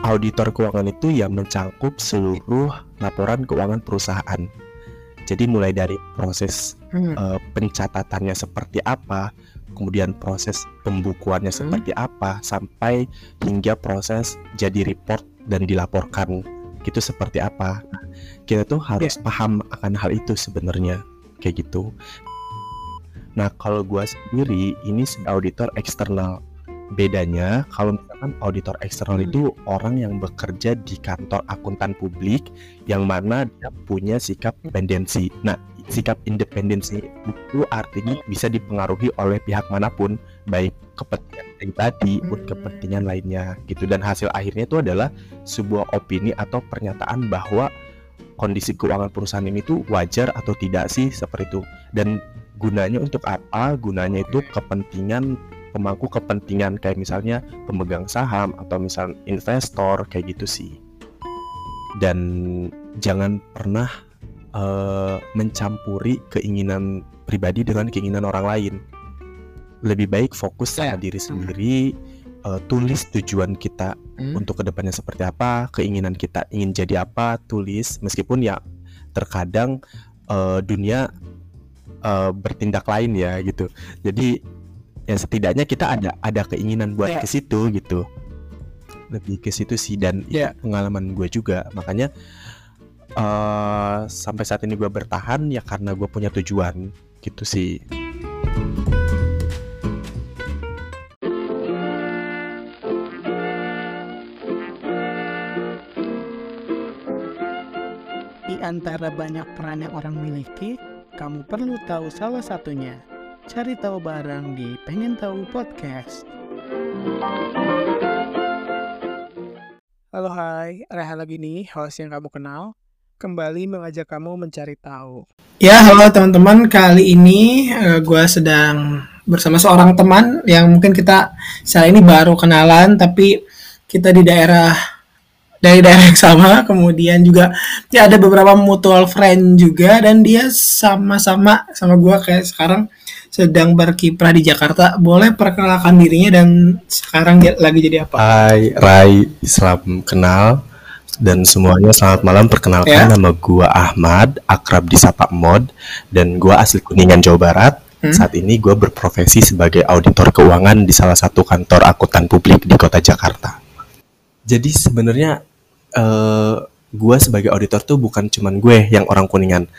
auditor keuangan itu yang mencangkup seluruh laporan keuangan perusahaan. Jadi mulai dari proses Hmm. uh, pencatatannya seperti apa, kemudian proses pembukuannya Hmm. seperti apa, sampai hingga proses jadi report dan dilaporkan gitu seperti apa. Kita tuh harus paham akan hal itu sebenarnya kayak gitu. Nah kalau gua sendiri ini auditor eksternal. Bedanya kalau misalkan auditor eksternal Hmm. itu orang yang bekerja di kantor akuntan publik yang mana dia punya sikap independensi. Nah, sikap independensi itu artinya bisa dipengaruhi oleh pihak mana pun, baik kepentingan pribadi maupun Hmm. kepentingan lainnya gitu. Dan hasil akhirnya itu adalah sebuah opini atau pernyataan bahwa kondisi keuangan perusahaan ini tuh wajar atau tidak sih seperti itu. Dan gunanya untuk apa? Gunanya itu kepentingan pemangku kepentingan kayak misalnya pemegang saham atau misal investor kayak gitu sih. Dan jangan pernah eh, mencampuri keinginan pribadi dengan keinginan orang lain. Lebih baik fokus sama Ya. diri sendiri, eh, tulis tujuan kita Hmm. untuk ke depannya seperti apa, keinginan kita ingin jadi apa, tulis. Meskipun ya terkadang eh, dunia eh, bertindak lain ya gitu. Jadi ya setidaknya kita ada ada keinginan buat Ya. ke situ gitu. Lebih ke situ sih dan itu Ya. pengalaman gue juga. Makanya eh sampai saat ini gue bertahan ya karena gue punya tujuan gitu sih. Di antara banyak peran yang orang miliki, kamu perlu tahu salah satunya. Cari tahu bareng di Pengen Tahu Podcast. Halo hai, Reha lagi nih, host yang kamu kenal. Kembali mengajak kamu mencari tahu. Ya, halo teman-teman. Kali ini gue sedang bersama seorang teman yang mungkin kita saat ini baru kenalan, tapi kita di daerah dari daerah yang sama. Kemudian juga ya ada beberapa mutual friend juga dan dia sama-sama sama gue kayak sekarang sedang berkiprah di Jakarta. Boleh perkenalkan dirinya dan sekarang dia lagi jadi apa? Hai Rai, salam kenal dan semuanya selamat malam. Perkenalkan Ya. nama gua Ahmad, akrab disapa Mod dan gua asli Kuningan Jawa Barat. Hmm. Saat ini gua berprofesi sebagai auditor keuangan di salah satu kantor akuntan publik di kota Jakarta. Jadi sebenarnya eh gua sebagai auditor tuh bukan cuman gue yang orang Kuningan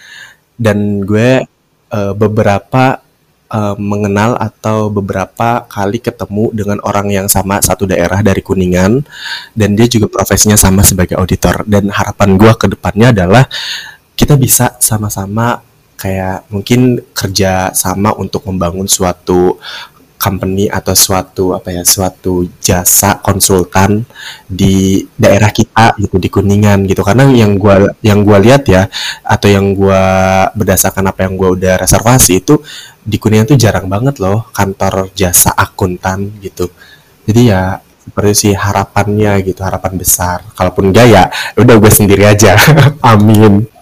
dan gue eh, beberapa eh, mengenal atau beberapa kali ketemu dengan orang yang sama satu daerah dari Kuningan dan dia juga profesinya sama sebagai auditor. Dan harapan gua ke depannya adalah kita bisa sama-sama kayak mungkin kerja sama untuk membangun suatu company atau suatu apa ya suatu jasa konsultan di daerah kita gitu di Kuningan gitu. Karena yang gua yang gua lihat ya atau yang gua berdasarkan apa yang gua udah reservasi itu di Kuningan tuh jarang banget loh kantor jasa akuntan gitu. Jadi ya seperti sih harapannya gitu harapan besar. Kalaupun enggak ya udah gue sendiri aja. Amin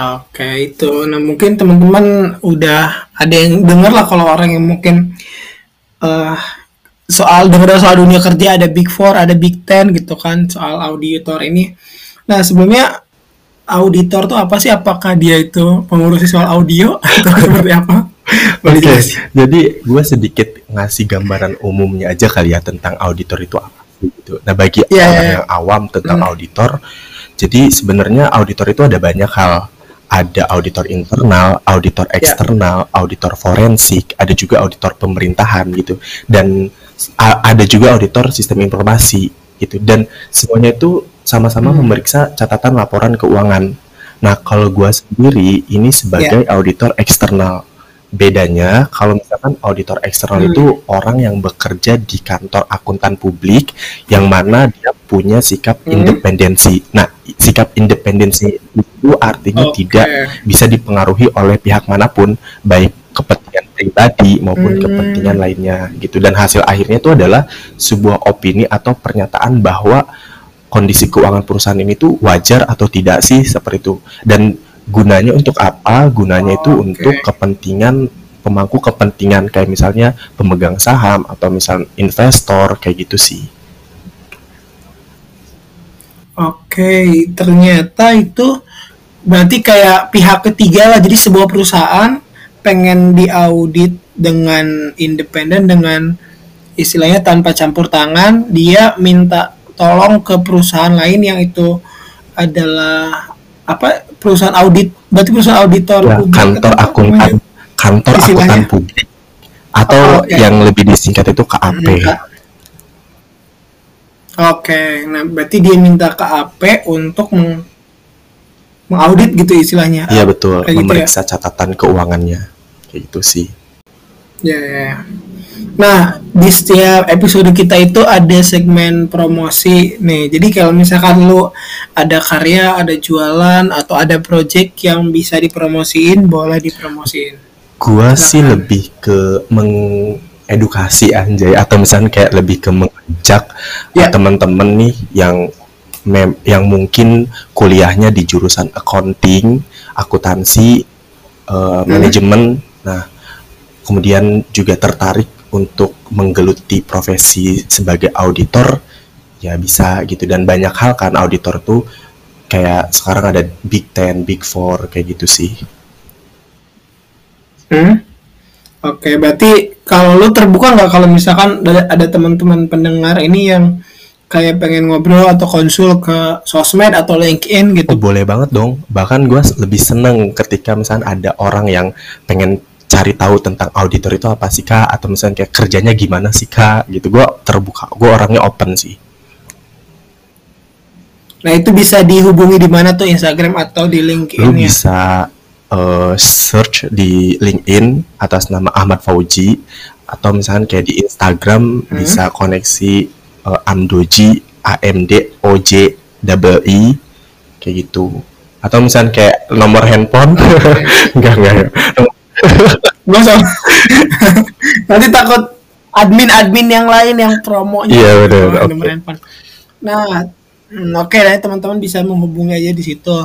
Oke, itu. Nah, mungkin teman-teman udah ada yang denger lah kalau orang yang mungkin eh soal dengar soal dunia kerja ada Big Four, ada Big Ten gitu kan soal auditor ini. Nah, sebelumnya auditor tuh apa sih? Apakah dia itu pengurus soal audio atau seperti apa? Oke, jelasin? jadi gue sedikit ngasih gambaran umumnya aja kali ya tentang auditor itu apa gitu. Nah bagi Iya, orang iya. yang awam tentang Hmm. auditor, jadi sebenarnya auditor itu ada banyak hal. Ada auditor internal, auditor Iya. eksternal, auditor forensik, ada juga auditor pemerintahan gitu. Dan ada juga auditor sistem informasi gitu. Dan semuanya itu sama-sama Hmm. memeriksa catatan laporan keuangan. Nah, kalau gua sendiri ini sebagai Iya. auditor eksternal. Bedanya kalau misalkan auditor eksternal Hmm. itu orang yang bekerja di kantor akuntan publik yang mana dia punya sikap Hmm. independensi. Nah, sikap independensi itu artinya Oke. tidak bisa dipengaruhi oleh pihak mana pun, baik kepentingan pribadi maupun Hmm. kepentingan lainnya gitu. Dan hasil akhirnya itu adalah sebuah opini atau pernyataan bahwa kondisi keuangan perusahaan ini tuh wajar atau tidak sih seperti itu. Dan gunanya untuk apa? Gunanya itu Oke. untuk kepentingan pemangku kepentingan kayak misalnya pemegang saham atau misal investor kayak gitu sih. Oke, ternyata itu berarti kayak pihak ketiga lah. Jadi sebuah perusahaan pengen diaudit dengan independen dengan istilahnya tanpa campur tangan, dia minta tolong ke perusahaan lain yang itu adalah apa perusahaan audit berarti perusahaan auditor ya, publik kantor akuntan kantor Istilahnya? akuntan publik atau Oh, oke. yang lebih disingkat itu KAP Hmm. Oke, nah berarti dia minta ke AP untuk meng- mengaudit gitu istilahnya. iya betul Kayak gitu ya? memeriksa catatan keuangannya kayak gitu sih Ya, ya, ya. Nah, di setiap episode kita itu ada segmen promosi nih. Jadi kalau misalkan lu ada karya, ada jualan atau ada project yang bisa dipromosiin, boleh dipromosiin. Gua sih lebih ke mengedukasi anjay atau misalnya kayak lebih ke mengajak Ya. uh, teman-teman nih yang mem- yang mungkin kuliahnya di jurusan accounting, akuntansi, uh, manajemen. Nah, kemudian juga tertarik untuk menggeluti profesi sebagai auditor ya bisa gitu dan banyak hal kan auditor tuh kayak sekarang ada Big Ten, Big Four kayak gitu sih. Hmm? Oke, berarti kalau lu terbuka nggak kalau misalkan ada, ada teman-teman pendengar ini yang kayak pengen ngobrol atau konsul ke sosmed atau LinkedIn Oh, gitu. boleh banget dong. Bahkan gue lebih seneng ketika misalnya ada orang yang pengen cari tahu tentang auditor itu apa sih kak, atau misalnya kayak kerjanya gimana sih kak, gitu. Gue terbuka, gue orangnya open sih. Nah, itu bisa dihubungi di mana tuh Instagram atau di LinkedIn Lu ya? bisa eh, search di LinkedIn atas nama Ahmad Fauji, atau misalnya kayak di Instagram bisa koneksi eh, Amdoji, A M D O J double I, kayak gitu. Atau misalnya kayak nomor handphone, enggak enggak. Gak usah. Nanti takut admin-admin yang lain yang promonya. Iya, nomor handphone. Nah, hmm, oke lah teman-teman bisa menghubungi aja di situ.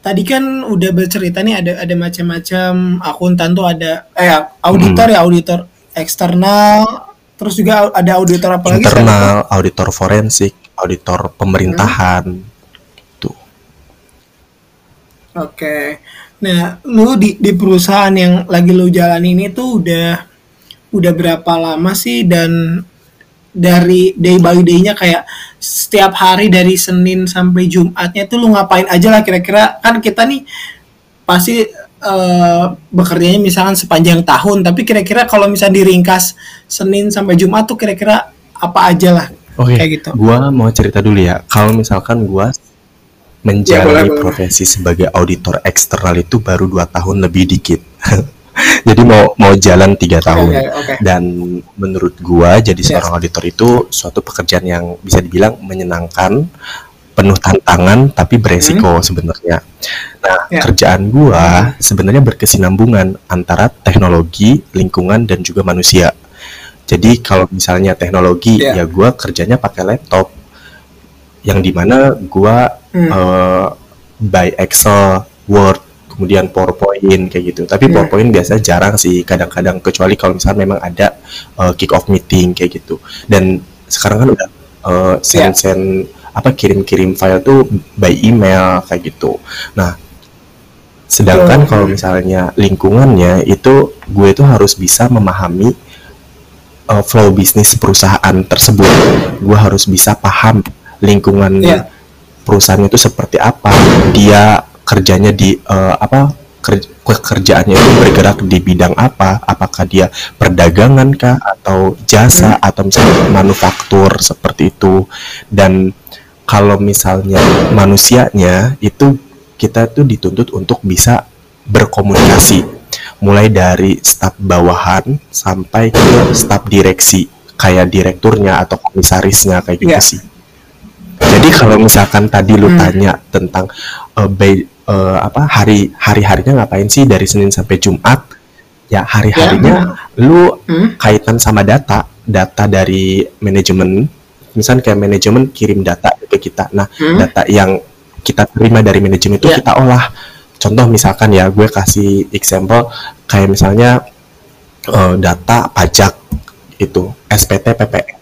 Tadi kan udah bercerita nih ada ada macam-macam akuntan tuh ada eh auditor Hmm. ya auditor eksternal terus juga ada auditor apa lagi sekarang? internal, auditor forensik, auditor pemerintahan. Tuh. Oke. Nah, lu di, di perusahaan yang lagi lu jalani ini tuh udah udah berapa lama sih dan dari day by day-nya kayak setiap hari dari Senin sampai Jumatnya tuh lu ngapain aja lah kira-kira kan kita nih pasti eh, bekerjanya misalkan sepanjang tahun tapi kira-kira kalau misalnya diringkas Senin sampai Jumat tuh kira-kira apa aja lah Oke, kayak gitu. gua mau cerita dulu ya. Kalau misalkan gua menjalani boleh. profesi sebagai auditor eksternal itu baru dua tahun lebih dikit. Jadi mau mau jalan tiga tahun. Oke, oke. Dan menurut gua jadi Yes. seorang auditor itu suatu pekerjaan yang bisa dibilang menyenangkan, penuh tantangan tapi beresiko sebenarnya. Nah, Hmm. Ya. kerjaan gua sebenarnya berkesinambungan antara teknologi, lingkungan dan juga manusia. Jadi kalau misalnya teknologi Ya. ya gua kerjanya pakai laptop yang di mana gua Hmm. eh, by Excel, Word, kemudian PowerPoint kayak gitu. Tapi Hmm. PowerPoint biasa jarang sih, kadang-kadang kecuali kalau misalnya memang ada eh, kick off meeting kayak gitu. Dan sekarang kan udah Ya. send-send apa kirim-kirim file tuh by email kayak gitu. Nah, sedangkan Betul. kalau misalnya lingkungannya itu gue itu harus bisa memahami uh, flow bisnis perusahaan tersebut. Gue harus bisa paham lingkungan Iya. perusahaan itu seperti apa. Dia kerjanya di uh, apa ker- pekerjaannya itu bergerak di bidang apa? Apakah dia perdagangan kah atau jasa atau misalnya manufaktur seperti itu. Dan kalau misalnya manusianya itu kita tuh dituntut untuk bisa berkomunikasi mulai dari staf bawahan sampai ke staf direksi kayak direkturnya atau komisarisnya kayak gitu Iya. sih. Jadi kalau misalkan tadi lu Hmm. tanya tentang by- eh, apa hari hari harinya ngapain sih dari Senin sampai Jumat? Ya hari harinya lu Hmm? kaitan sama data, data dari manajemen. Misalnya kayak manajemen kirim data ke kita. Nah, Hmm? data yang kita terima dari manajemen itu Ya. kita olah. Contoh misalkan ya, gue kasih example kayak misalnya eh, data pajak itu SPT PPN.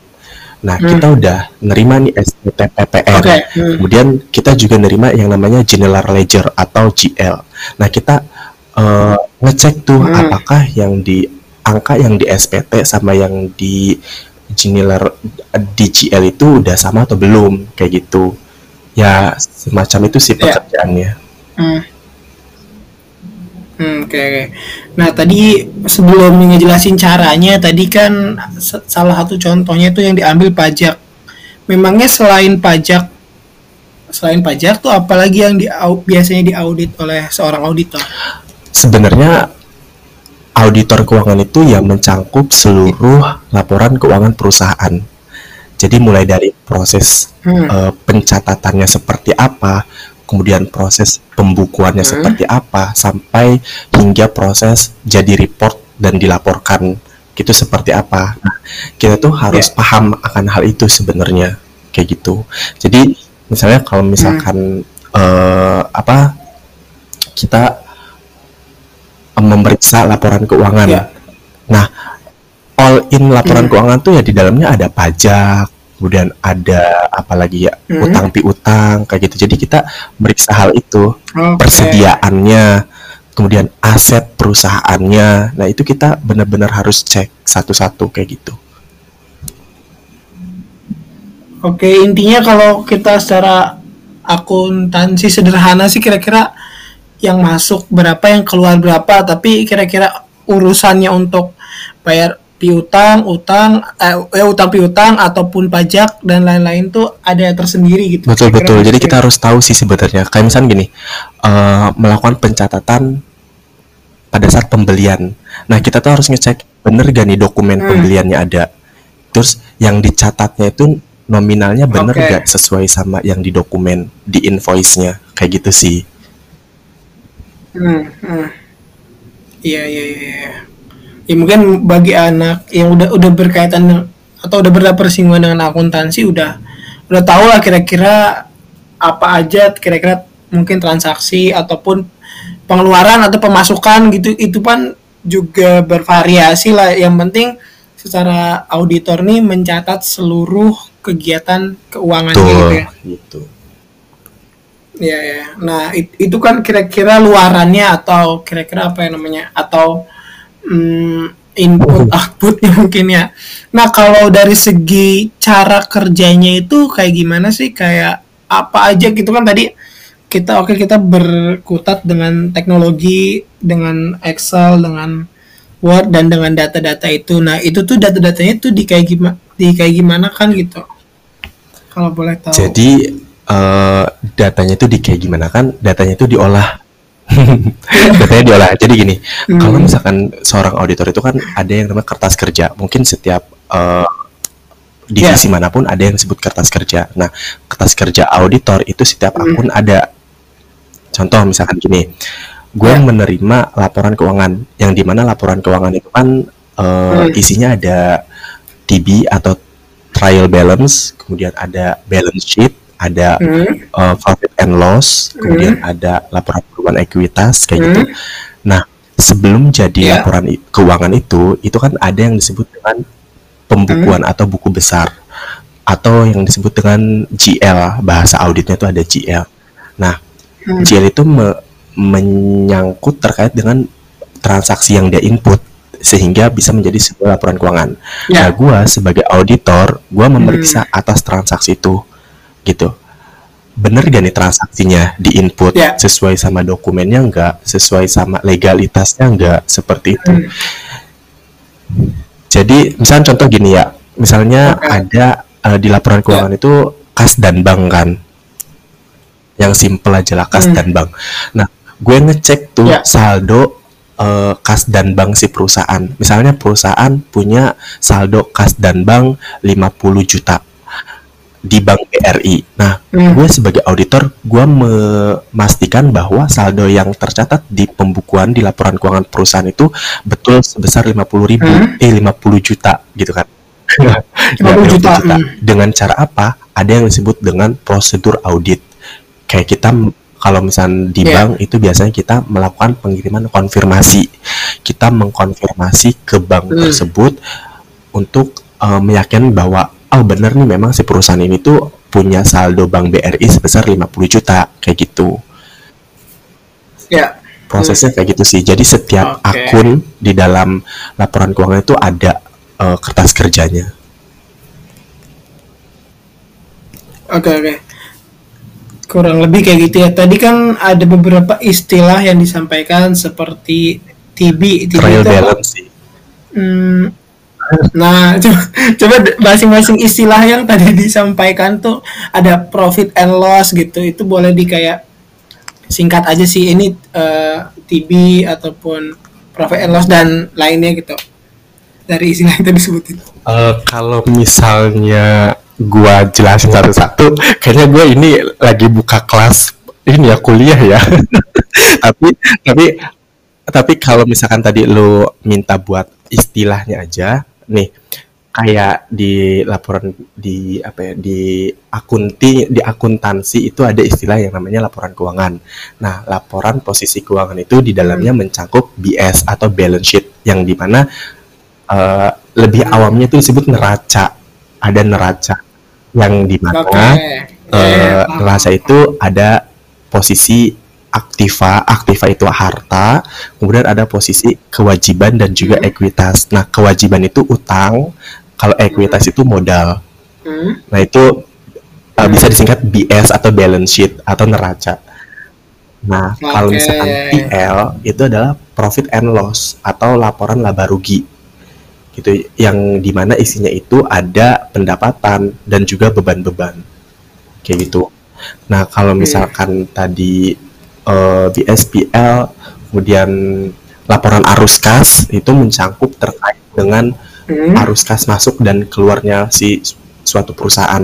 Nah, kita Hmm. udah nerima nih SPT PPN. Oke. Hmm. Kemudian kita juga nerima yang namanya General Ledger atau GL. Nah, kita eh, ngecek tuh Hmm. apakah yang di angka yang di SPT sama yang di General di GL itu udah sama atau belum kayak gitu. Ya, semacam itu sih Ya. pekerjaannya. Hmm. Hmm, oke oke. Nah tadi sebelum ngejelasin caranya, tadi kan salah satu contohnya itu yang diambil pajak. Memangnya selain pajak, selain pajak tuh apalagi yang di, biasanya diaudit oleh seorang auditor? Sebenarnya auditor keuangan itu yang mencangkup seluruh laporan keuangan perusahaan. Jadi mulai dari proses Hmm. eh, pencatatannya seperti apa, kemudian proses pembukuannya Hmm. seperti apa, sampai hingga proses jadi report dan dilaporkan gitu seperti apa. Nah, kita tuh harus Ya. paham akan hal itu sebenarnya kayak gitu. Jadi misalnya kalau misalkan eh, apa kita eh, memeriksa laporan keuangan. Ya. Nah, all in laporan Hmm. keuangan tuh ya di dalamnya ada pajak, kemudian ada apalagi ya Hmm. utang piutang kayak gitu. Jadi kita meriksa hal itu, Oke. persediaannya, kemudian aset perusahaannya. Nah, itu kita benar-benar harus cek satu-satu kayak gitu. Oke, intinya kalau kita secara akuntansi sederhana sih kira-kira yang masuk berapa, yang keluar berapa, tapi kira-kira urusannya untuk bayar piutang, utang, eh, eh, utang piutang ataupun pajak dan lain-lain tuh ada tersendiri gitu. Betul Kira-kira betul. Jadi gitu kita ya. harus tahu sih sebenarnya. Kayak misalnya gini, eh, melakukan pencatatan pada saat pembelian. Nah kita tuh harus ngecek bener gak nih dokumen Hmm. pembeliannya ada. Terus yang dicatatnya itu nominalnya bener Oke. gak sesuai sama yang di dokumen di invoice-nya kayak gitu sih. Hmm, hmm. Iya, iya, iya. Ya mungkin bagi anak yang udah udah berkaitan atau udah berpersinggungan dengan akuntansi udah udah tahu lah kira-kira apa aja kira-kira mungkin transaksi ataupun pengeluaran atau pemasukan gitu itu kan juga bervariasi lah. Yang penting secara auditor nih mencatat seluruh kegiatan keuangannya gitu ya. gitu. Iya ya. Nah it- itu kan kira-kira luarannya atau kira-kira apa ya namanya atau mm, input outputnya mungkin ya. Nah kalau dari segi cara kerjanya itu kayak gimana sih kayak apa aja gitu kan tadi kita oke kita berkutat dengan teknologi dengan Excel dengan Word dan dengan data-data itu. Nah itu tuh data-datanya tuh di kayak gimana di kayak gimana kan gitu. Kalau boleh tahu. Jadi eh, datanya itu di kayak gimana kan? Datanya itu diolah. datanya diolah. Jadi gini, Hmm. kalau misalkan seorang auditor itu kan ada yang namanya kertas kerja. Mungkin setiap eh, divisi Ya. mana pun ada yang disebut kertas kerja. Nah, kertas kerja auditor itu setiap Hmm. akun ada. Contoh misalkan gini, gue Ya. menerima laporan keuangan, yang di mana laporan keuangan itu kan eh, Hmm. isinya ada TB atau trial balance, kemudian ada balance sheet, ada Hmm. uh, profit and loss, kemudian ada laporan keuangan ekuitas kayak gitu. Hmm. Nah, sebelum jadi Ya. laporan keuangan itu, itu kan ada yang disebut dengan pembukuan Hmm. atau buku besar atau yang disebut dengan GL, bahasa auditnya itu ada GL. Nah, Hmm. GL itu me- menyangkut terkait dengan transaksi yang dia input sehingga bisa menjadi sebuah laporan keuangan. Ya. Nah, gua sebagai auditor, gua memeriksa atas transaksi itu, gitu. Bener gak nih transaksinya di input Ya. sesuai sama dokumennya enggak, sesuai sama legalitasnya enggak, seperti itu. Hmm. Jadi, misalnya contoh gini ya, misalnya Oke. ada eh, di laporan keuangan itu kas dan bank kan, yang simple aja lah kas Hmm. dan bank. Nah, gue ngecek tuh Ya. saldo eh, kas dan bank si perusahaan. Misalnya perusahaan punya saldo kas dan bank 50 juta di bank BRI. Nah, Hmm. gue sebagai auditor, gue memastikan bahwa saldo yang tercatat di pembukuan di laporan keuangan perusahaan itu betul sebesar 50 ribu, Hmm. eh 50 juta gitu kan. Ya, 50 juta, hmm. Dengan cara apa? Ada yang disebut dengan prosedur audit. Kayak kita kalau misalnya di Iya. bank itu biasanya kita melakukan pengiriman konfirmasi. Kita mengkonfirmasi ke bank Hmm. tersebut untuk eh, meyakinkan bahwa oh bener nih memang si perusahaan ini tuh punya saldo bank BRI sebesar 50 juta kayak gitu. Ya. Prosesnya kayak gitu sih. Jadi setiap Oke. akun di dalam laporan keuangan itu ada eh, kertas kerjanya. Oke oke. Kurang lebih kayak gitu ya. Tadi kan ada beberapa istilah yang disampaikan seperti TB. TB Trial itu apa? balance. Hmm, nah, coba, coba masing-masing istilah yang tadi disampaikan tuh ada profit and loss gitu. Itu boleh di kayak singkat aja sih ini eh, TB ataupun profit and loss dan lainnya gitu. Dari istilah yang tadi disebutin. Eh, kalau misalnya gua jelasin satu-satu, kayaknya gue ini lagi buka kelas ini ya kuliah ya. tapi tapi tapi kalau misalkan tadi lo minta buat istilahnya aja, nih kayak di laporan di apa ya di akunti di akuntansi itu ada istilah yang namanya laporan keuangan. Nah, laporan posisi keuangan itu di dalamnya mencakup BS atau balance sheet yang di mana eh, lebih awamnya itu disebut neraca. Ada neraca yang di mana Oke. eh, Eh, paham. neraca itu ada posisi aktiva, aktiva itu harta, kemudian ada posisi kewajiban dan juga Hmm. ekuitas. Nah, kewajiban itu utang, kalau ekuitas itu modal. Hmm. Nah, itu uh, bisa disingkat BS atau balance sheet atau neraca. Nah, kalau Oke. misalkan PL itu adalah profit and loss atau laporan laba rugi. Gitu yang di mana isinya itu ada pendapatan dan juga beban-beban. Kayak gitu. Nah, kalau Hmm. misalkan tadi eh, BSPL kemudian laporan arus kas itu mencangkup terkait dengan Hmm. arus kas masuk dan keluarnya si suatu perusahaan.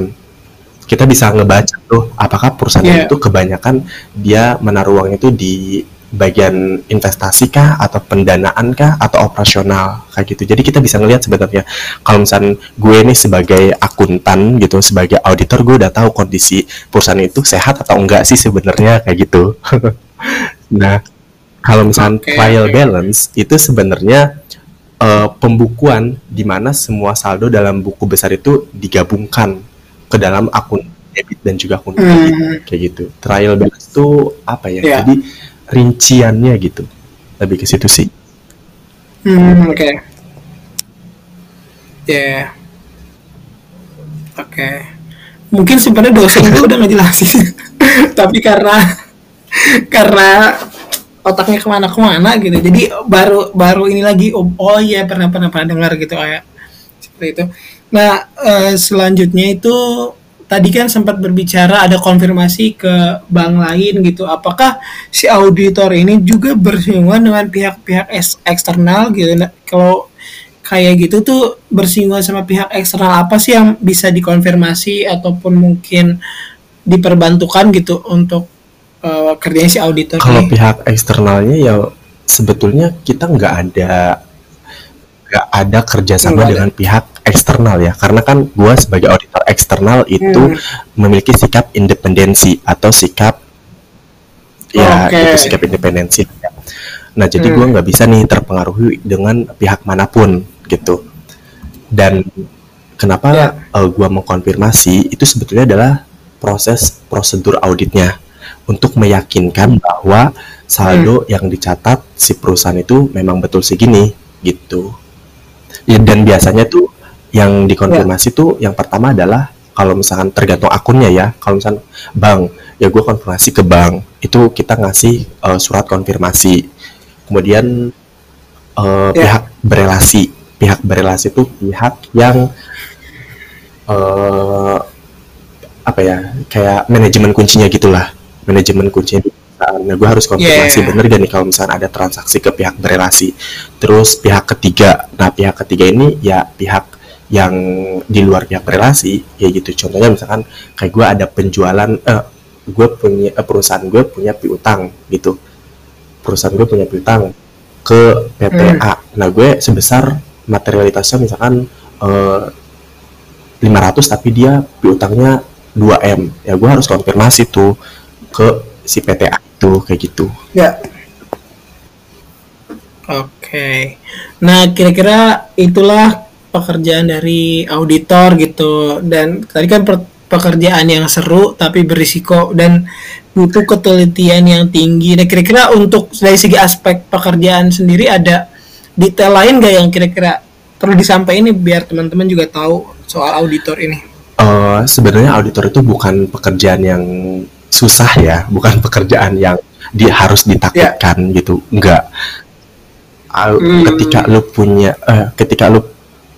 Kita bisa ngebaca tuh apakah perusahaan Iya. itu kebanyakan dia menaruh uang itu di bagian investasi kah atau pendanaan kah atau operasional kayak gitu. Jadi kita bisa ngelihat sebenarnya kalau misalnya gue nih sebagai akuntan gitu, sebagai auditor gue udah tahu kondisi perusahaan itu sehat atau enggak sih sebenarnya kayak gitu. nah, kalau misalnya Oke, trial oke. balance itu sebenarnya eh, pembukuan di mana semua saldo dalam buku besar itu digabungkan ke dalam akun debit dan juga akun kredit kayak gitu. Trial balance itu apa ya? Iya. Jadi rinciannya gitu. Lebih ke situ sih. Hmm, oke. Ya. Oke. Mungkin sebenarnya dosen itu udah ngejelasin. Tapi karena karena otaknya ke mana-kemana gitu. Jadi baru baru ini lagi oh, oh iya pernah pernah pernah dengar gitu kayak seperti itu. Nah, eh, selanjutnya itu tadi kan sempat berbicara ada konfirmasi ke bank lain gitu. Apakah si auditor ini juga bersinggungan dengan pihak-pihak eksternal gitu? Nah, kalau kayak gitu tuh bersinggungan sama pihak eksternal apa sih yang bisa dikonfirmasi ataupun mungkin diperbantukan gitu untuk eh, kerjanya si auditor Kalau ini? pihak eksternalnya ya sebetulnya kita nggak ada nggak ada kerjasama Nggak ada. dengan pihak eksternal ya karena kan gua sebagai auditor eksternal itu Hmm. memiliki sikap independensi atau sikap ya Oke. itu sikap independensi nah jadi Hmm. gua nggak bisa nih terpengaruhi dengan pihak mana pun gitu dan kenapa Ya. eh, gua mengkonfirmasi itu sebetulnya adalah proses prosedur auditnya untuk meyakinkan bahwa saldo yang dicatat si perusahaan itu memang betul segini gitu Ya, dan biasanya tuh yang dikonfirmasi tuh yang pertama adalah kalau misalkan tergantung akunnya ya kalau misalkan bank ya gue konfirmasi ke bank itu kita ngasih eh, surat konfirmasi kemudian eh, Ya. pihak berelasi pihak berelasi itu pihak yang eh apa ya kayak manajemen kuncinya gitulah manajemen kuncinya. Nah, gue harus konfirmasi Yeah. bener gak nih kalau misalnya ada transaksi ke pihak berelasi. Terus pihak ketiga, nah pihak ketiga ini ya pihak yang di luar pihak berelasi, ya gitu. Contohnya misalkan kayak gue ada penjualan, eh, gue punya eh, perusahaan gue punya piutang gitu. Perusahaan gue punya piutang ke PTA. Nah, gue sebesar materialitasnya misalkan eh, 500 tapi dia piutangnya 2M. Ya gue harus konfirmasi tuh ke si PTA itu kayak gitu. Ya. Oke. Nah, kira-kira itulah pekerjaan dari auditor gitu dan tadi kan pekerjaan yang seru tapi berisiko dan butuh ketelitian yang tinggi. Nah kira-kira untuk dari segi aspek pekerjaan sendiri ada detail lain gak yang kira-kira perlu disampaikan ini biar teman-teman juga tahu soal auditor ini? Uh, Sebenarnya auditor itu bukan pekerjaan yang susah ya, bukan pekerjaan yang dia harus ditakutkan yeah. gitu, enggak. Hmm. Ketika lu punya, uh, ketika lu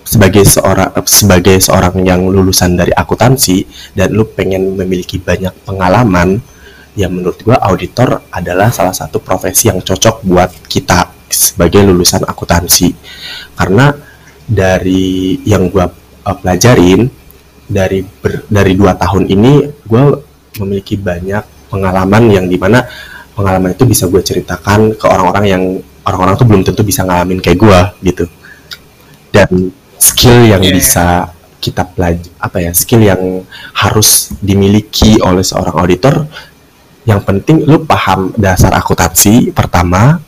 sebagai seorang sebagai seorang yang lulusan dari akuntansi dan lu pengen memiliki banyak pengalaman ya menurut gua auditor adalah salah satu profesi yang cocok buat kita sebagai lulusan akuntansi. Karena dari yang gua uh, pelajarin dari ber, dari dua tahun ini gua memiliki banyak pengalaman yang di mana pengalaman itu bisa gue ceritakan ke orang-orang yang orang-orang tuh belum tentu bisa ngalamin kayak gue gitu. Dan skill yang yeah. bisa kita pelajari apa ya skill yang harus dimiliki oleh seorang auditor yang penting lu paham dasar akuntansi pertama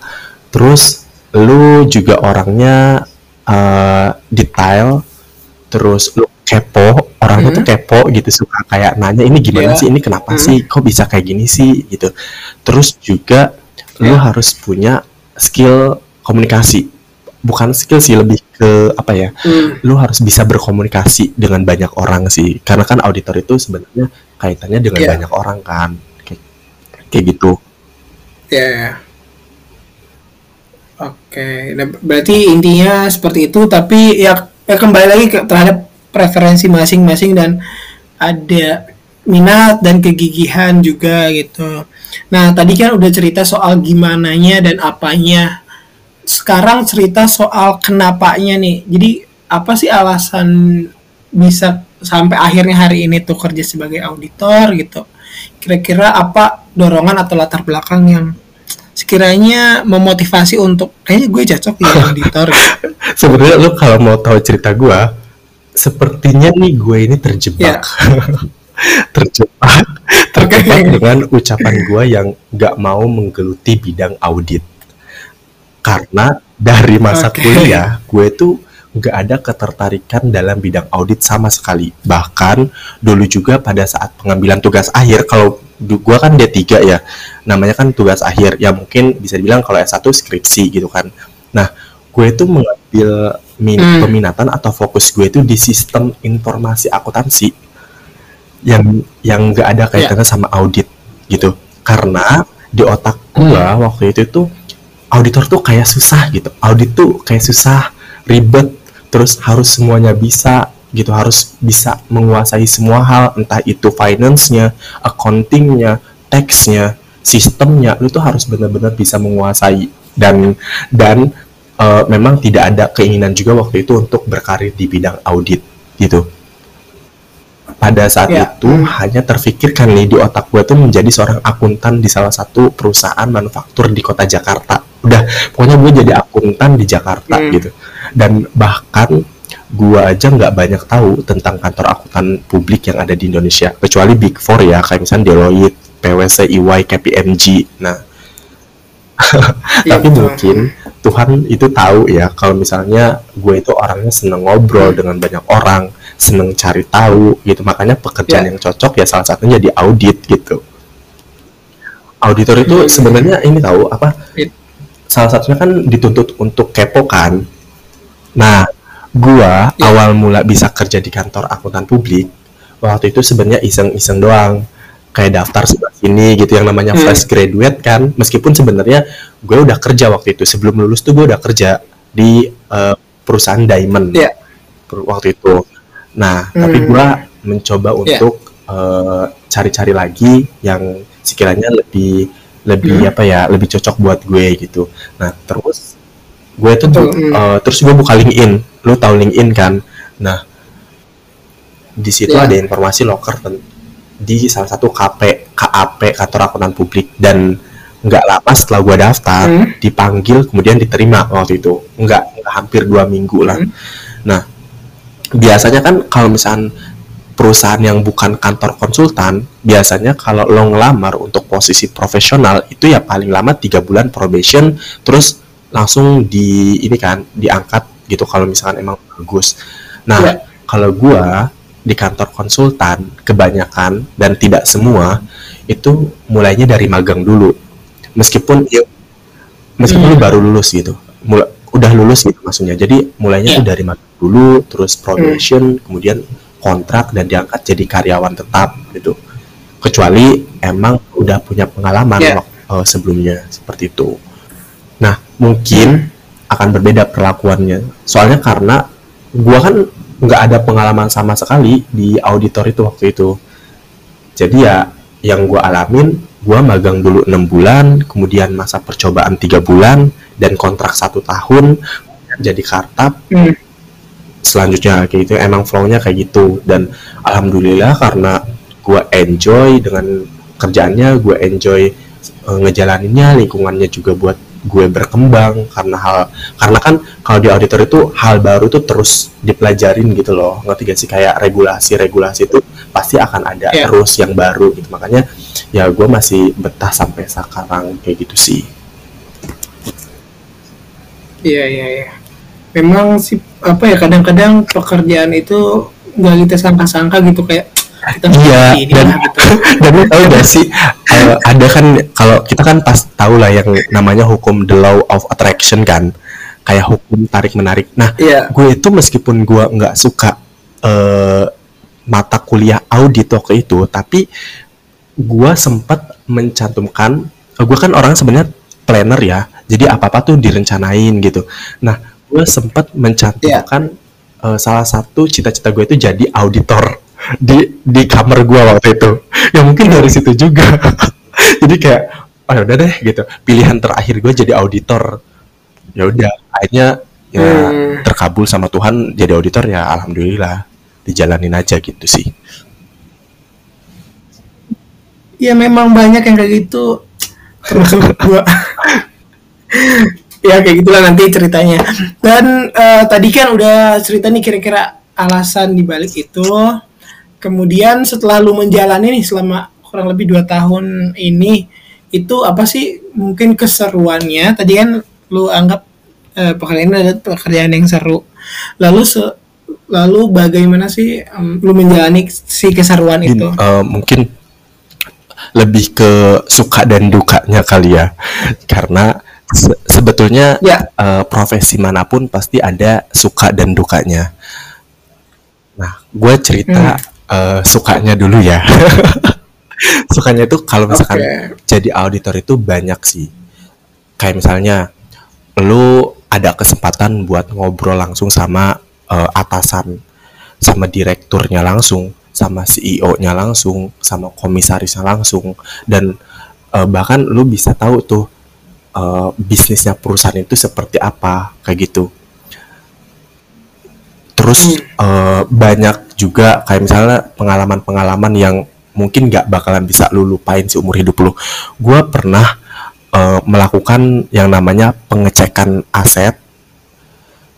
terus lu juga orangnya uh, detail terus lu kepo orangnya mm -hmm. tuh kepo gitu suka kayak nanya ini gimana yeah. sih ini kenapa mm -hmm. sih kok bisa kayak gini sih gitu terus juga yeah. lu harus punya skill komunikasi bukan skill sih lebih ke apa ya hmm. lu harus bisa berkomunikasi dengan banyak orang sih karena kan auditor itu sebenarnya kaitannya dengan yeah. banyak orang kan kayak, kayak gitu ya yeah. oke okay. nah, berarti intinya seperti itu tapi ya, ya kembali lagi ke terhadap preferensi masing-masing dan ada minat dan kegigihan juga gitu nah tadi kan udah cerita soal gimana nya dan apanya sekarang cerita soal kenapanya nih. Jadi apa sih alasan bisa sampai akhirnya hari ini tuh kerja sebagai auditor gitu? Kira-kira apa dorongan atau latar belakang yang sekiranya memotivasi untuk kayaknya gue cocok ya auditor. Gitu. Sebenarnya lu kalau mau tahu cerita gue, sepertinya nih gue ini terjebak. Yeah. terjebak, terjebak okay. dengan ucapan gue yang gak mau menggeluti bidang audit karena dari masa okay. kuliah gue tuh nggak ada ketertarikan dalam bidang audit sama sekali bahkan dulu juga pada saat pengambilan tugas akhir kalau gue kan D3 ya namanya kan tugas akhir ya mungkin bisa dibilang kalau S1 skripsi gitu kan nah gue itu mengambil min hmm. peminatan atau fokus gue itu di sistem informasi akuntansi yang yang nggak ada kaitannya yeah. sama audit gitu karena di otak gue hmm. waktu itu tuh auditor tuh kayak susah gitu audit tuh kayak susah ribet terus harus semuanya bisa gitu harus bisa menguasai semua hal entah itu finance-nya accounting-nya tax-nya sistemnya lu tuh harus benar-benar bisa menguasai dan dan uh, memang tidak ada keinginan juga waktu itu untuk berkarir di bidang audit gitu pada saat ya. itu hmm. hanya terfikirkan nih di otak gue tuh menjadi seorang akuntan di salah satu perusahaan manufaktur di kota Jakarta udah pokoknya gue jadi akuntan di Jakarta hmm. gitu dan bahkan gue aja nggak banyak tahu tentang kantor akuntan publik yang ada di Indonesia kecuali Big Four ya kayak misalnya Deloitte, PwC, EY, KPMG nah tapi mungkin Tuhan itu tahu ya kalau misalnya gue itu orangnya seneng ngobrol hmm. dengan banyak orang seneng cari tahu gitu makanya pekerjaan yeah. yang cocok ya salah satunya di audit gitu auditor itu hmm. sebenarnya ini tahu apa salah satunya kan dituntut untuk kepo kan. Nah, gua ya. awal mula bisa kerja di kantor akuntan publik waktu itu sebenarnya iseng-iseng doang kayak daftar sebelah sini gitu yang namanya hmm. fresh graduate kan meskipun sebenarnya gue udah kerja waktu itu sebelum lulus tuh gue udah kerja di uh, perusahaan diamond yeah. waktu itu nah hmm. tapi gue mencoba ya. untuk yeah. uh, cari-cari lagi yang sekiranya lebih lebih hmm. apa ya lebih cocok buat gue gitu nah terus gue tuh hmm. uh, terus gue buka LinkedIn lu tahu LinkedIn kan nah di situ yeah. ada informasi loker di salah satu KP KAP kantor akuntan publik dan nggak lama setelah gue daftar hmm. dipanggil kemudian diterima waktu itu nggak, nggak hampir dua minggu lah hmm. nah biasanya kan kalau misalnya perusahaan yang bukan kantor konsultan biasanya kalau lo ngelamar untuk posisi profesional itu ya paling lama tiga bulan probation terus langsung di ini kan diangkat gitu kalau misalkan emang bagus nah yeah. kalau gua di kantor konsultan kebanyakan dan tidak semua itu mulainya dari magang dulu meskipun ya meskipun hmm. baru lulus gitu mulai udah lulus gitu maksudnya jadi mulainya yeah. tuh dari magang dulu terus probation hmm. kemudian kontrak dan diangkat jadi karyawan tetap gitu. Kecuali emang udah punya pengalaman yeah. uh, sebelumnya seperti itu. Nah mungkin akan berbeda perlakuannya. Soalnya karena gua kan nggak ada pengalaman sama sekali di auditor itu waktu itu. Jadi ya yang gua alamin gua magang dulu enam bulan kemudian masa percobaan tiga bulan dan kontrak satu tahun jadi kartap. Hmm. Selanjutnya kayak gitu. Emang flownya kayak gitu. Dan alhamdulillah karena gue enjoy dengan kerjaannya gue enjoy uh, ngejalaninnya lingkungannya juga buat gue berkembang. Karena hal karena kan kalau di auditor itu hal baru tuh terus dipelajarin gitu loh. Ngerti gak sih? Kayak regulasi regulasi itu pasti akan ada yeah. terus yang baru gitu. Makanya ya gue masih betah sampai sekarang kayak gitu sih. Iya iya iya memang sih apa ya kadang-kadang pekerjaan itu nggak kita sangka-sangka gitu kayak iya dan gitu. dan lu tahu gak sih uh, ada kan kalau kita kan pas tahu lah yang namanya hukum the law of attraction kan kayak hukum tarik menarik nah yeah. gue itu meskipun gue nggak suka uh, mata kuliah audit waktu itu tapi gue sempat mencantumkan uh, gue kan orang sebenarnya planner ya jadi apa apa tuh direncanain gitu nah gue sempat mencantumkan yeah. uh, salah satu cita-cita gue itu jadi auditor di di kamar gue waktu itu. Ya mungkin dari situ juga. Jadi kayak oh udah deh gitu. Pilihan terakhir gue jadi auditor. Ya udah akhirnya ya hmm. terkabul sama Tuhan jadi auditor ya alhamdulillah dijalanin aja gitu sih. Ya memang banyak yang kayak gitu. Termasuk gue ya kayak gitulah nanti ceritanya. Dan uh, tadi kan udah cerita nih kira-kira alasan dibalik itu. Kemudian setelah lu menjalani nih selama kurang lebih dua tahun ini itu apa sih mungkin keseruannya? Tadi kan lu anggap eh, pekerjaan ada pekerjaan yang seru. Lalu se lalu bagaimana sih um, lu menjalani si keseruan itu? uh, mungkin lebih ke suka dan dukanya kali ya. Karena se sebetulnya ya. uh, profesi mana pun pasti ada suka dan dukanya nah gue cerita hmm uh, sukanya dulu ya. sukanya itu kalau misalkan okay. jadi auditor itu banyak sih. Kayak misalnya lu ada kesempatan buat ngobrol langsung sama uh, atasan, sama direkturnya langsung, sama CEO-nya langsung, sama komisarisnya langsung dan uh, bahkan lu bisa tahu tuh uh, bisnisnya perusahaan itu seperti apa kayak gitu. Terus hmm. uh, banyak juga kayak misalnya pengalaman-pengalaman yang mungkin nggak bakalan bisa lu lupain seumur hidup lu. Gue pernah uh, melakukan yang namanya pengecekan aset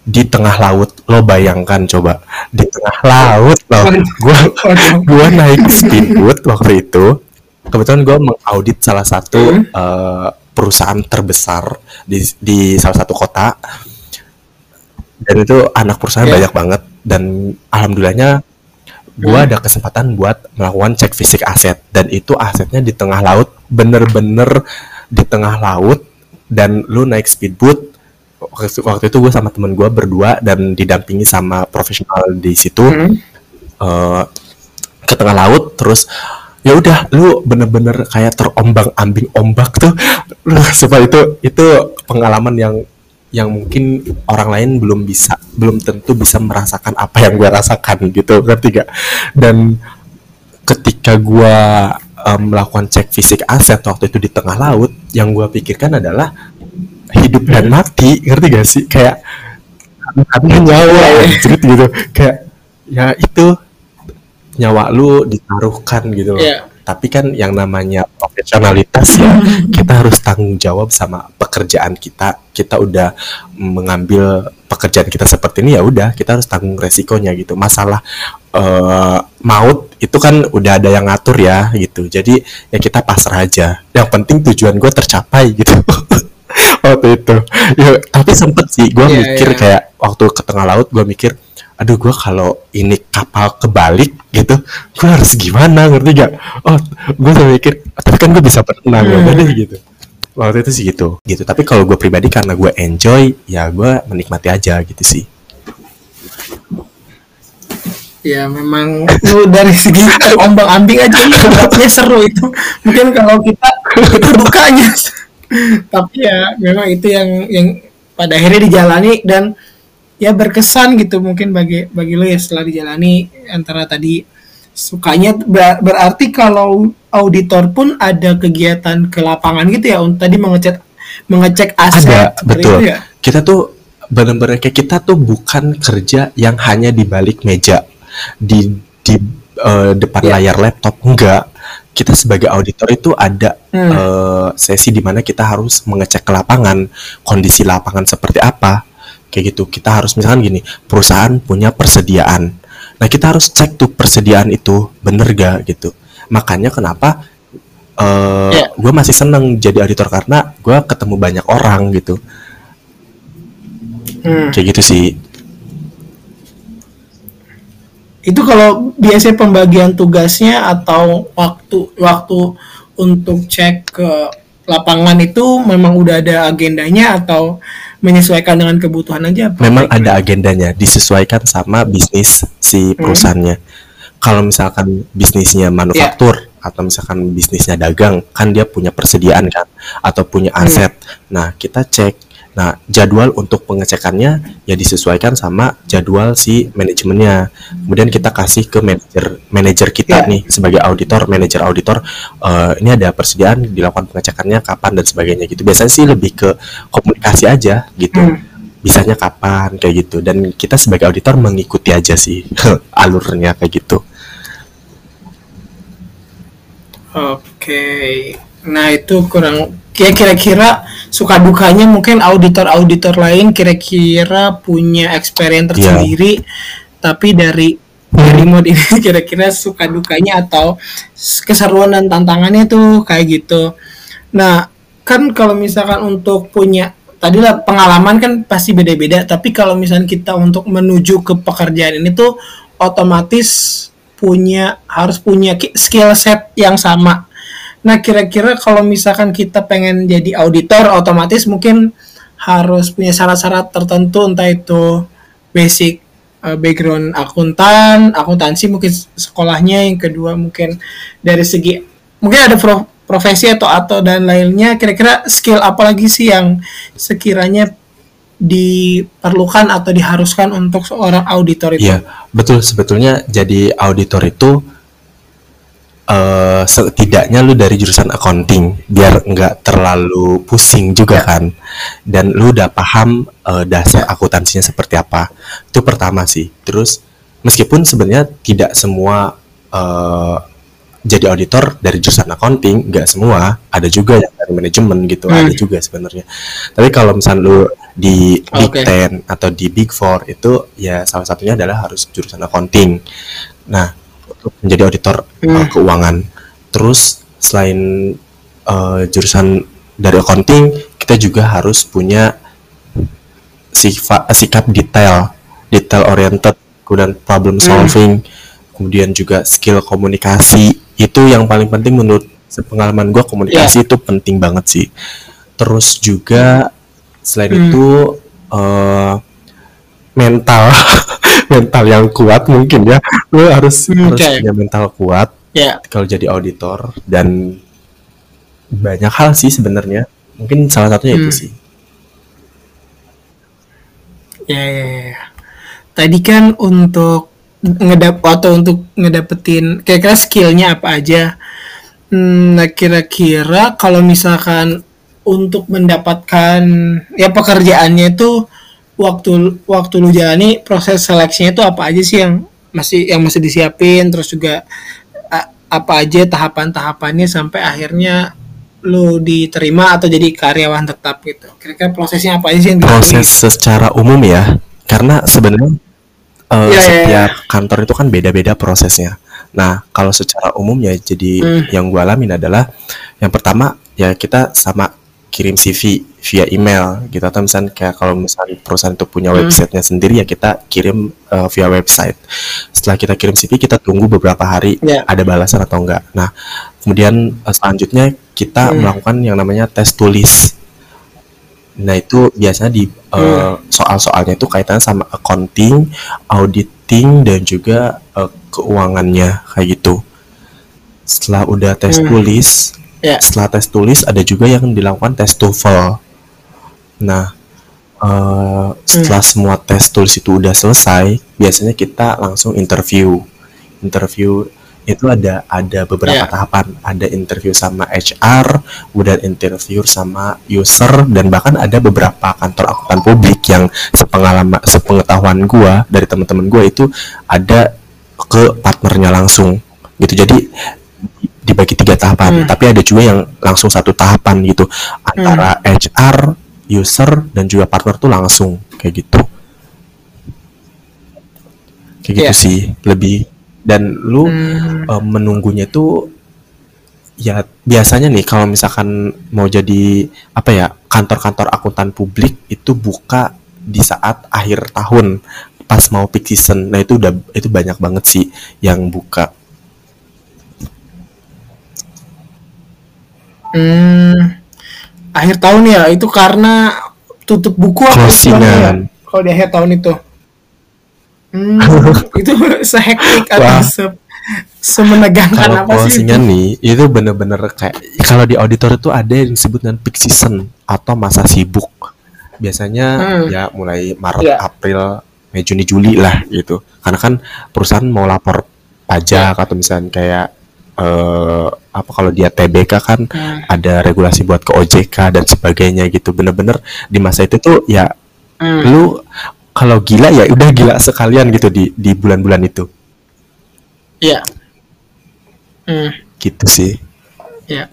di tengah laut. Lo bayangkan coba di tengah laut loh. Gue gue naik speedboat waktu itu. Kebetulan gue mengaudit salah satu uh, perusahaan terbesar di di salah satu kota dan itu anak perusahaan yeah. banyak banget dan alhamdulillahnya gue hmm. ada kesempatan buat melakukan cek fisik aset dan itu asetnya di tengah laut bener-bener di tengah laut dan lu naik speedboat waktu, itu gue sama temen gue berdua dan didampingi sama profesional di situ hmm. uh, ke tengah laut terus ya udah lu bener-bener kayak terombang ambing ombak tuh. Supaya itu itu pengalaman yang yang mungkin orang lain belum bisa belum tentu bisa merasakan apa yang gue rasakan gitu ngerti gak dan ketika gue um, melakukan cek fisik aset waktu itu di tengah laut yang gue pikirkan adalah hidup dan mati ngerti gak sih? Kayak nyawa. Cerita gitu. Kayak ya itu nyawa lu ditaruhkan gitu loh. Yeah tapi kan yang namanya profesionalitas ya kita harus tanggung jawab sama pekerjaan kita. Kita udah mengambil pekerjaan kita seperti ini ya udah kita harus tanggung resikonya gitu. Masalah uh, maut itu kan udah ada yang ngatur ya gitu. Jadi ya kita pasrah aja. Yang penting tujuan gue tercapai gitu. Waktu itu. Ya, tapi sempet sih gue Iya, mikir iya. kayak waktu ke tengah laut gue mikir aduh gue kalau ini kapal kebalik gitu gue harus gimana ngerti gak oh gue sampai mikir tapi kan gue bisa berenang ya udah deh gitu. Waktu itu sih gitu gitu. Tapi kalau gue pribadi karena gue enjoy ya gue menikmati aja gitu sih. Ya memang lu dari segi ombang ambing aja anggapnya seru itu. Mungkin kalau kita itu dukanya. Tapi ya memang itu yang yang pada akhirnya dijalani dan ya berkesan gitu mungkin bagi bagi lo ya setelah dijalani antara tadi sukanya ber- berarti kalau auditor pun ada kegiatan ke lapangan gitu ya untuk tadi mengecek mengecek aset ada betul ya. kita tuh benar-benar kayak kita tuh bukan kerja yang hanya di balik meja di di eh, depan Iya. layar laptop enggak kita sebagai auditor itu ada Hmm. eh, sesi di mana kita harus mengecek ke lapangan kondisi lapangan seperti apa kayak gitu. Kita harus misalkan gini perusahaan punya persediaan. Nah kita harus cek tuh persediaan itu bener gak gitu. Makanya kenapa eh Iya. gue masih seneng jadi auditor karena gue ketemu banyak orang gitu. Hmm. kayak gitu sih. Itu kalau biasanya pembagian tugasnya atau waktu waktu untuk cek ke lapangan itu memang udah ada agendanya atau menyesuaikan dengan kebutuhan aja? apa? memang ada agendanya disesuaikan sama bisnis si perusahaannya kalau misalkan bisnisnya manufaktur atau misalkan bisnisnya dagang kan dia punya persediaan kan atau punya aset nah kita cek nah jadwal untuk pengecekannya ya disesuaikan sama jadwal si manajemennya kemudian kita kasih ke manajer manajer kita Ya. nih sebagai auditor manajer auditor eh, ini ada persediaan dilakukan pengecekannya kapan dan sebagainya gitu biasanya sih lebih ke komunikasi aja gitu Hmm. bisanya kapan kayak gitu dan kita sebagai auditor mengikuti aja sih alurnya kayak gitu Oke. Nah, itu kurang ya kira-kira suka dukanya mungkin auditor-auditor lain kira-kira punya experience Iya. tersendiri tapi dari dari mode ini kira-kira suka dukanya atau keseruan dan tantangannya tuh kayak gitu. Nah, kan kalau misalkan untuk punya tadi lah pengalaman kan pasti beda-beda, tapi kalau misalkan kita untuk menuju ke pekerjaan ini tuh otomatis punya harus punya ki- skill set yang sama. Nah, kira-kira kalau misalkan kita pengen jadi auditor, otomatis mungkin harus punya syarat-syarat tertentu, entah itu basic uh, background akuntan, akuntansi mungkin sekolahnya, yang kedua mungkin dari segi mungkin ada pro- profesi atau atau dan lainnya. Kira-kira skill apa lagi sih yang sekiranya diperlukan atau diharuskan untuk seorang auditor itu? Iya, betul sebetulnya jadi auditor itu eh setidaknya lu dari jurusan accounting biar nggak terlalu pusing juga kan. Dan lu udah paham eh, dasar akuntansinya seperti apa. Itu pertama sih. Terus meskipun sebenarnya tidak semua eh, jadi auditor dari jurusan accounting, nggak semua, ada juga yang dari manajemen gitu, Hmm. ada juga sebenarnya. Tapi kalau misalnya lu di Big. Ten atau di Big Four itu ya salah satunya adalah harus jurusan accounting. Nah, untuk menjadi auditor uh, Hmm. keuangan. Terus selain uh, jurusan dari accounting, kita juga harus punya sifa- sikap detail, detail oriented, kemudian problem Hmm. solving, kemudian juga skill komunikasi. Itu yang paling penting menurut sepengalaman gue komunikasi itu penting banget sih. Terus juga selain Hmm. itu eh, mental mental yang kuat mungkin ya lu harus Hmm, harus punya mental kuat Ya, kalau jadi auditor dan banyak hal sih sebenarnya mungkin salah satunya itu Hmm. sih ya, ya, ya. Tadi kan untuk ngedap atau untuk ngedapetin kira-kira skillnya apa aja. Hmm, Nah, kira-kira kalau misalkan untuk mendapatkan ya pekerjaannya itu waktu waktu lu jalani proses seleksinya itu apa aja sih yang masih yang masih disiapin terus juga a- apa aja tahapan-tahapannya sampai akhirnya lu diterima atau jadi karyawan tetap gitu. Kira-kira prosesnya apa aja sih yang proses secara umum ya karena sebenarnya eh, Iya, iya, setiap kantor itu kan beda-beda prosesnya nah kalau secara umum ya jadi Hmm. yang gue alamin adalah yang pertama ya kita sama kirim CV via email gitu atau misalnya kayak kalau misalnya perusahaan itu punya hmm. websitenya sendiri ya kita kirim uh, via website setelah kita kirim CV kita tunggu beberapa hari yeah. ada balasan atau enggak nah kemudian uh, selanjutnya kita hmm. melakukan yang namanya tes tulis nah itu biasanya di uh, hmm. soal-soalnya itu kaitannya sama accounting auditing dan juga uh, keuangannya kayak gitu setelah udah tes hmm. tulis yeah. setelah tes tulis ada juga yang dilakukan tes TOEFL nah uh, setelah hmm. semua tes tulis itu udah selesai biasanya kita langsung interview interview itu ada ada beberapa yeah. tahapan ada interview sama HR kemudian interview sama user dan bahkan ada beberapa kantor akuntan publik yang sepengalaman sepengetahuan gua dari teman-teman gua itu ada ke partnernya langsung gitu jadi dibagi tiga tahapan, hmm. tapi ada juga yang langsung satu tahapan gitu antara hmm. HR, user dan juga partner tuh langsung kayak gitu. Kayak yeah. gitu iya. sih lebih dan lu hmm. um, menunggunya tuh ya biasanya nih kalau misalkan mau jadi apa ya kantor-kantor akuntan publik itu buka di saat akhir tahun pas mau peak season. Nah itu udah itu banyak banget sih yang buka Hmm, akhir tahun ya itu karena tutup buku apa ya? Kalau di akhir tahun itu. Hmm, itu sehektik atau se semenegangkan apa sih itu? nih itu bener-bener kayak kalau di auditor itu ada yang disebut dengan peak season atau masa sibuk biasanya hmm. ya mulai Maret yeah. April Mei Juni Juli lah gitu karena kan perusahaan mau lapor pajak atau misalnya kayak uh, apa kalau dia TBK kan hmm. ada regulasi buat ke OJK dan sebagainya gitu. Bener-bener di masa itu tuh ya hmm. lu kalau gila ya udah gila sekalian gitu di di bulan-bulan itu. Iya. Hmm. gitu sih. Ya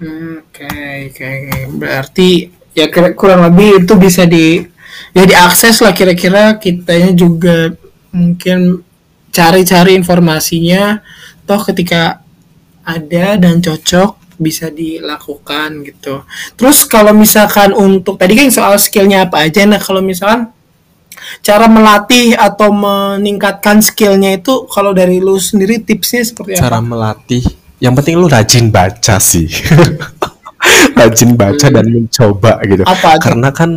oke oke berarti ya kurang lebih itu bisa di ya diakses lah kira-kira kitanya juga mungkin cari-cari informasinya toh ketika ada dan cocok bisa dilakukan gitu. Terus kalau misalkan untuk tadi kan soal skillnya apa aja, nah kalau misalkan cara melatih atau meningkatkan skillnya itu kalau dari lu sendiri tipsnya seperti cara apa? Cara melatih, yang penting lu rajin baca sih, rajin baca hmm. dan mencoba gitu. Apa aja? Karena kan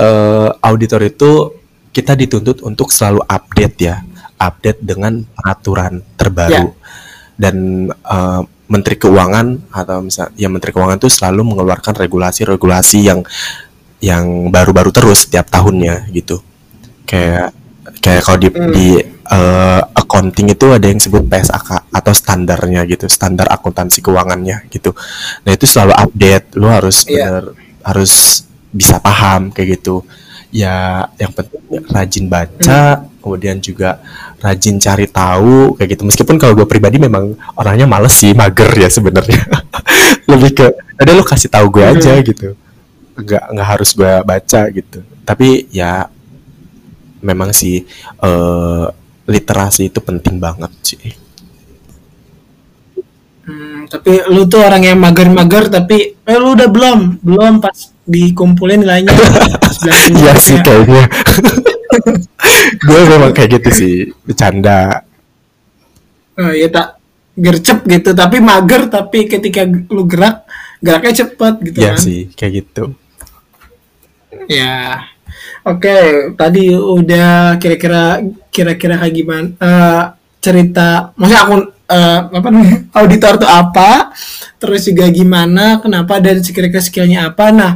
uh, auditor itu kita dituntut untuk selalu update ya, update dengan peraturan terbaru. Ya dan uh, Menteri Keuangan atau misal ya Menteri Keuangan itu selalu mengeluarkan regulasi-regulasi yang yang baru-baru terus setiap tahunnya gitu. Kayak kayak kalau di, hmm. di uh, accounting itu ada yang disebut PSAK atau standarnya gitu, standar akuntansi keuangannya gitu. Nah, itu selalu update. Lu harus yeah. benar harus bisa paham kayak gitu. Ya, yang penting rajin baca, hmm. Kemudian juga rajin cari tahu kayak gitu. Meskipun kalau gue pribadi memang orangnya males sih mager ya sebenarnya. Lebih ke ada lo kasih tahu gue aja hmm. gitu. Nggak nggak harus gue baca gitu. Tapi ya memang sih uh, literasi itu penting banget sih. Hmm, tapi lu tuh orang yang mager-mager tapi eh lu udah belum? Belum pas dikumpulin nilainya. Iya sih kayaknya gue memang kayak gitu sih bercanda. Oh, ya tak. Gercep gitu tapi mager tapi ketika lu gerak geraknya cepet gitu ya kan. sih kayak gitu. Ya oke okay, tadi udah kira-kira kira-kira kayak gimana uh, cerita maksudnya aku uh, apa namanya auditor tuh apa terus juga gimana kenapa dan kira-kira skillnya apa. Nah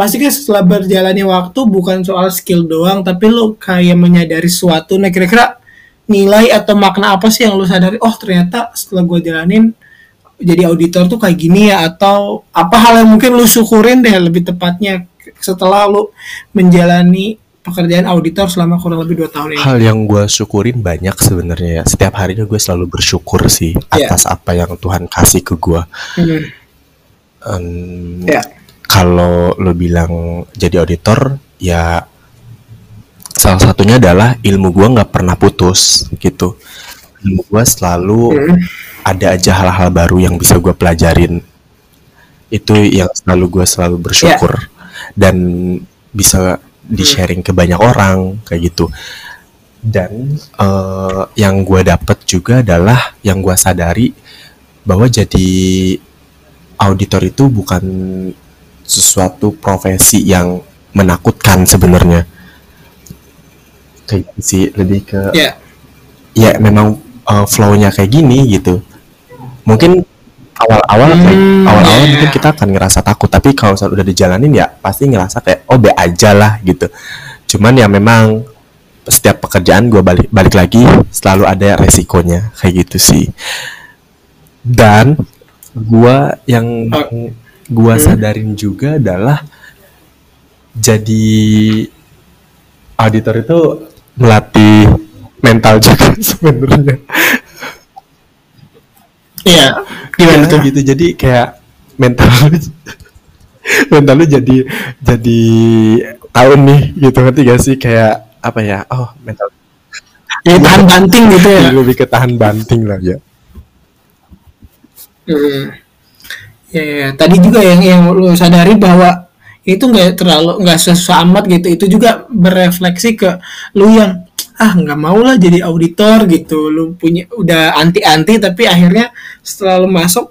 pasti kan setelah berjalannya waktu bukan soal skill doang tapi lo kayak menyadari suatu nah kira-kira nilai atau makna apa sih yang lo sadari oh ternyata setelah gue jalanin jadi auditor tuh kayak gini ya atau apa hal yang mungkin lo syukurin deh lebih tepatnya setelah lo menjalani pekerjaan auditor selama kurang lebih dua tahun ini. Hal yang gue syukurin banyak sebenarnya ya. Setiap harinya gue selalu bersyukur sih yeah. atas apa yang Tuhan kasih ke gue. Hmm. Um, yeah kalau lo bilang jadi auditor ya salah satunya adalah ilmu gue nggak pernah putus gitu. Ilmu gue selalu hmm. ada aja hal-hal baru yang bisa gue pelajarin. Itu yang selalu gue selalu bersyukur. Yeah. dan bisa di sharing ke banyak orang kayak gitu. Dan uh, yang gue dapet juga adalah yang gue sadari bahwa jadi auditor itu bukan sesuatu profesi yang menakutkan sebenarnya kayak gitu sih lebih ke yeah. ya memang uh, flow-nya kayak gini gitu mungkin awal-awal hmm, kayak awal-awal yeah. mungkin kita akan ngerasa takut tapi kalau udah dijalanin ya pasti ngerasa kayak oh be aja lah gitu cuman ya memang setiap pekerjaan gue balik balik lagi selalu ada resikonya kayak gitu sih dan gue yang oh. Gue hmm. sadarin juga adalah jadi auditor itu melatih mental juga sebenarnya. Iya, gimana ya, tuh gitu. Jadi kayak mental mental lu jadi jadi tahun nih gitu ngerti gak sih kayak apa ya? Oh, mental ya, tahan banting gitu ya. Lebih ke tahan banting lah ya. Hmm. Ya, ya, tadi juga yang yang lu sadari bahwa itu nggak terlalu nggak amat gitu. Itu juga berefleksi ke lu yang ah nggak mau lah jadi auditor gitu. Lu punya udah anti anti tapi akhirnya setelah lu masuk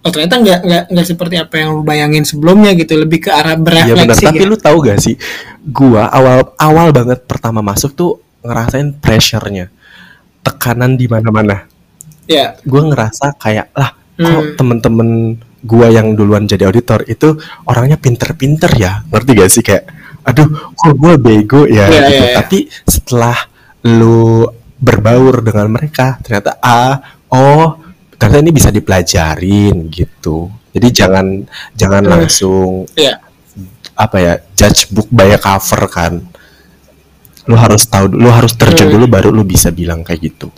oh ternyata nggak nggak nggak seperti apa yang lu bayangin sebelumnya gitu. Lebih ke arah berefleksi ya benar tapi lu tahu gak sih gua awal awal banget pertama masuk tuh ngerasain pressure-nya. Tekanan di mana-mana. Ya. Gua ngerasa kayak lah kok hmm. temen-temen gua yang duluan jadi auditor itu orangnya pinter-pinter ya ngerti gak sih kayak aduh kok gua bego ya yeah, gitu yeah, yeah. tapi setelah lu berbaur dengan mereka ternyata ah oh ternyata ini bisa dipelajarin gitu jadi jangan jangan hmm. langsung yeah. apa ya judge book by cover kan lu harus tahu lu harus terjun hmm. dulu baru lu bisa bilang kayak gitu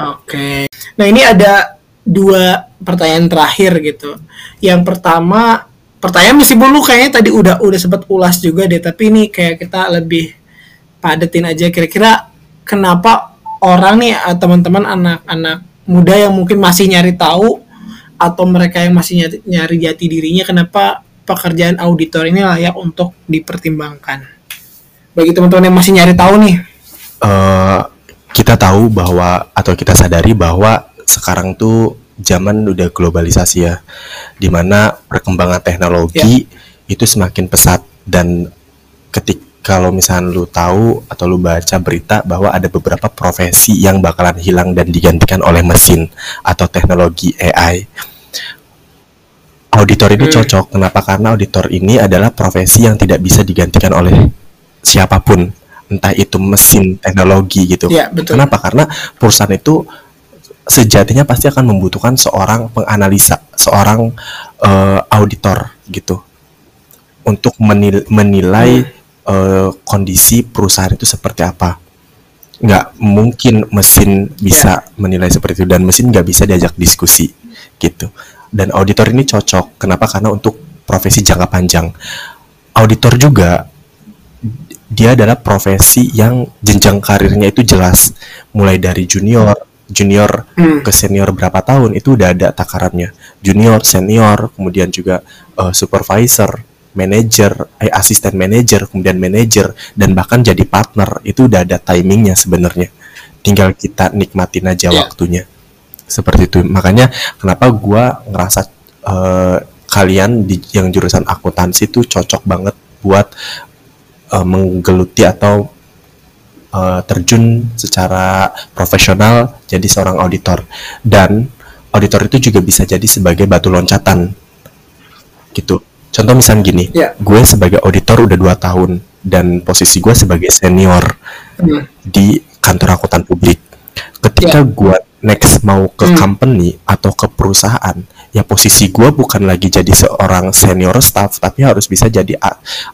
oke okay. nah ini ada dua pertanyaan terakhir gitu. Yang pertama, pertanyaan meskipun lu kayaknya tadi udah udah sempat ulas juga deh, tapi ini kayak kita lebih padetin aja kira-kira kenapa orang nih eh, teman-teman anak-anak muda yang mungkin masih nyari tahu atau mereka yang masih nyari, nyari jati dirinya kenapa pekerjaan auditor ini layak untuk dipertimbangkan. Bagi teman-teman yang masih nyari tahu nih. Uh, kita tahu bahwa atau kita sadari bahwa sekarang tuh zaman udah globalisasi ya, di mana perkembangan teknologi yeah. itu semakin pesat dan ketik kalau misalnya lu tahu atau lu baca berita bahwa ada beberapa profesi yang bakalan hilang dan digantikan oleh mesin atau teknologi AI. Auditor ini hmm. cocok. Kenapa? Karena auditor ini adalah profesi yang tidak bisa digantikan oleh siapa pun, entah itu mesin teknologi gitu. Ya, betul. Kenapa? Karena perusahaan itu sejatinya pasti akan membutuhkan seorang penganalisa, seorang uh, auditor gitu untuk menil menilai uh, kondisi perusahaan itu seperti apa. Nggak mungkin mesin bisa yeah. menilai seperti itu dan mesin nggak bisa diajak diskusi gitu. Dan auditor ini cocok. Kenapa? Karena untuk profesi jangka panjang. Auditor juga dia adalah profesi yang jenjang karirnya itu jelas mulai dari junior junior hmm. ke senior berapa tahun itu udah ada takarannya. Junior senior kemudian juga uh, supervisor manager eh, asisten manager kemudian manager dan bahkan jadi partner. Itu udah ada timingnya sebenarnya. Tinggal kita nikmatin aja yeah. waktunya. Seperti itu. Makanya kenapa gua ngerasa uh, kalian di yang jurusan akuntansi itu cocok banget buat uh, menggeluti atau uh, terjun secara profesional jadi seorang auditor dan auditor itu juga bisa jadi sebagai batu loncatan gitu contoh misalnya gini yeah. gue sebagai auditor udah dua tahun dan posisi gue sebagai senior mm. di kantor akuntan publik ketika yeah. gue next mau ke mm. company atau ke perusahaan ya posisi gue bukan lagi jadi seorang senior staff tapi harus bisa jadi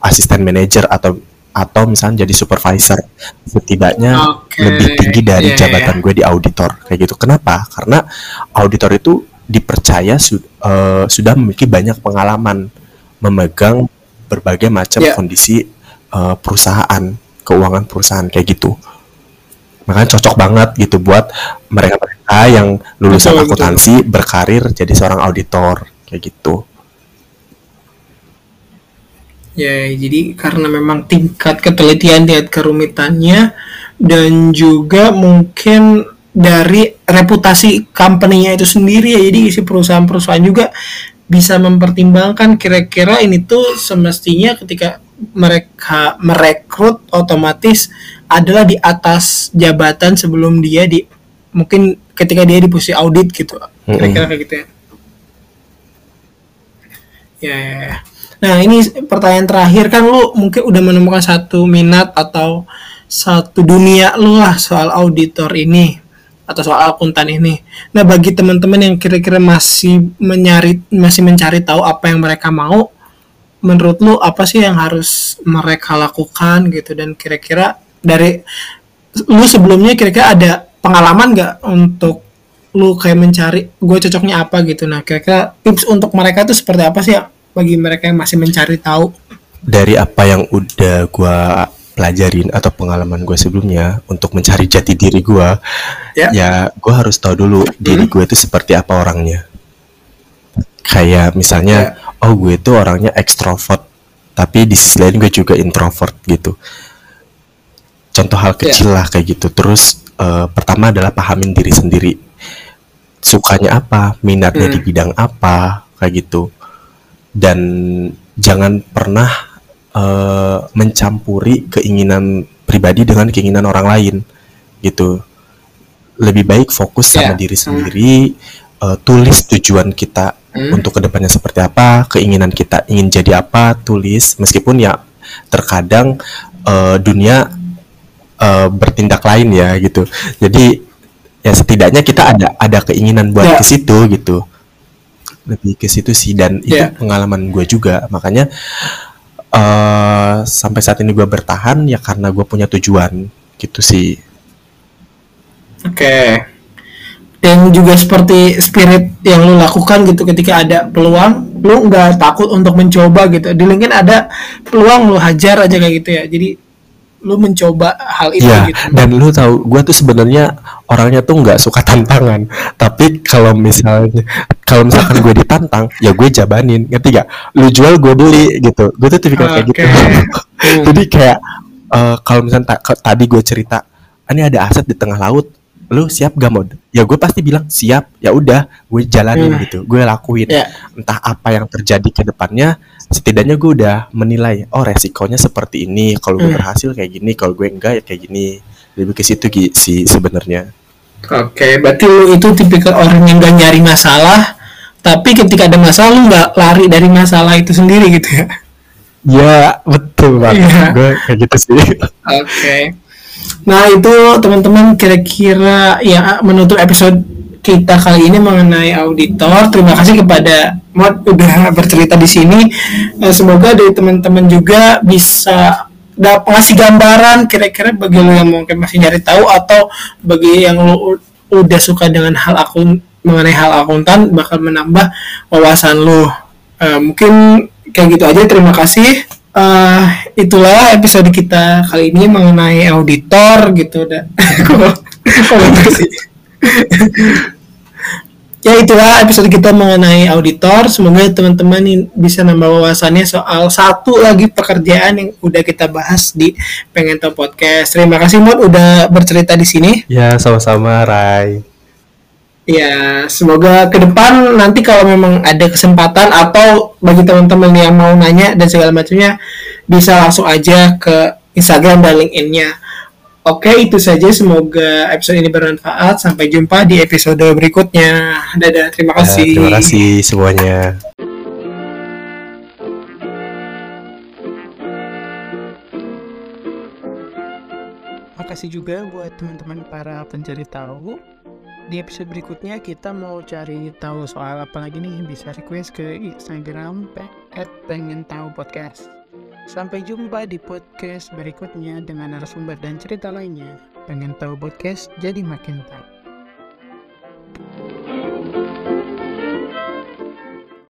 asisten manager atau atau misalnya jadi supervisor setidaknya okay. lebih tinggi dari yeah, jabatan yeah. gue di auditor kayak gitu kenapa karena auditor itu dipercaya su uh, sudah memiliki banyak pengalaman memegang berbagai macam yeah. kondisi uh, perusahaan keuangan perusahaan kayak gitu makanya cocok banget gitu buat mereka-mereka yang lulusan Betul, akuntansi berkarir jadi seorang auditor kayak gitu Ya, jadi karena memang tingkat ketelitian, tingkat kerumitannya, dan juga mungkin dari reputasi company-nya itu sendiri ya. Jadi si perusahaan-perusahaan juga bisa mempertimbangkan kira-kira ini tuh semestinya ketika mereka merekrut otomatis adalah di atas jabatan sebelum dia di mungkin ketika dia di posisi audit gitu. Kira-kira kayak gitu ya. Ya, ya, ya. Nah ini pertanyaan terakhir. Kan lu mungkin udah menemukan satu minat atau satu dunia lu lah soal auditor ini atau soal akuntan ini. Nah bagi teman-teman yang kira-kira masih mencari masih mencari tahu apa yang mereka mau, menurut lu apa sih yang harus mereka lakukan gitu? Dan kira-kira dari lu sebelumnya kira-kira ada pengalaman nggak untuk lu kayak mencari gue cocoknya apa gitu? Nah kira-kira tips untuk mereka itu seperti apa sih bagi mereka yang masih mencari tahu? Dari apa yang udah gua pelajarin atau pengalaman gue sebelumnya untuk mencari jati diri gua Ya. ya gue harus tahu dulu diri gue itu seperti apa orangnya. Kayak misalnya oh gue itu orangnya ekstrovert tapi di sisi lain gue juga introvert gitu. Contoh hal kecil lah kayak gitu. Terus eh, pertama adalah pahamin diri sendiri. Sukanya apa minatnya di bidang apa kayak gitu dan jangan pernah eh, mencampuri keinginan pribadi dengan keinginan orang lain gitu. Lebih baik fokus sama Ya. diri sendiri eh, tulis tujuan kita untuk ke depannya seperti apa keinginan kita ingin jadi apa tulis. Meskipun ya terkadang eh, dunia eh, bertindak lain ya gitu. Jadi ya setidaknya kita ada ada keinginan buat Ya. ke situ gitu lebih ke situ sih dan itu Ya. pengalaman gue juga makanya eh sampai saat ini gue bertahan ya karena gue punya tujuan gitu sih Oke. Dan juga seperti spirit yang lu lakukan gitu ketika ada peluang, lu nggak takut untuk mencoba gitu. Di LinkedIn ada peluang lu hajar aja kayak gitu ya. Jadi lu mencoba hal itu Iya, gitu. dan lu tahu, gue tuh sebenarnya orangnya tuh nggak suka tantangan. Tapi kalau misalnya, kalau misalkan gue ditantang, ya gue jabanin, ngerti gak? Lu jual, gue beli gitu. Gue tuh tipikal kayak gitu. Hmm. Jadi kayak eh, kalau misalnya ta- tadi gue cerita, "Ah, ini ada aset di tengah laut, lu siap gak mod? Ya gue pasti bilang siap. Ya udah, gue jalanin Hmm. gitu, gue lakuin. Ya. Entah apa yang terjadi ke depannya, setidaknya gue udah menilai, oh resikonya seperti ini. Kalau gue Hmm. berhasil kayak gini, kalau gue enggak ya kayak gini. Lebih ke situ sih sebenarnya. Oke, berarti lu itu tipikal orang yang gak nyari masalah, tapi ketika ada masalah lu nggak lari dari masalah itu sendiri gitu ya. Ya betul banget. Iya. Gue kayak gitu sih. Oke. Nah itu teman-teman kira-kira ya menutup episode kita kali ini mengenai auditor. Terima kasih kepada Mod udah bercerita di sini. Eh, semoga dari teman-teman juga bisa dapat ngasih gambaran kira-kira bagi lo yang mungkin masih nyari tahu atau bagi yang lo udah suka dengan hal akun mengenai hal akuntan bakal menambah wawasan lo. Eh, mungkin kayak gitu aja. Terima kasih. Eh, itulah episode kita kali ini mengenai auditor gitu dan kok gitu sih ya itulah episode kita mengenai auditor semoga teman-teman bisa nambah wawasannya soal satu lagi pekerjaan yang udah kita bahas di pengen tahu podcast terima kasih Mod udah bercerita di sini ya sama-sama Rai. Ya, semoga ke depan nanti kalau memang ada kesempatan atau bagi teman-teman yang mau nanya dan segala macamnya bisa langsung aja ke Instagram dan LinkedIn-nya. Oke, itu saja. Semoga episode ini bermanfaat. Sampai jumpa di episode berikutnya. Dadah, terima Ya, kasih. terima kasih semuanya. Makasih juga buat teman-teman para pencari tahu. Di episode berikutnya kita mau cari tahu soal apa lagi nih bisa request ke Instagram pe- at pengen tahu podcast. Sampai jumpa di podcast berikutnya dengan narasumber dan cerita lainnya. Pengen tahu podcast jadi makin tahu.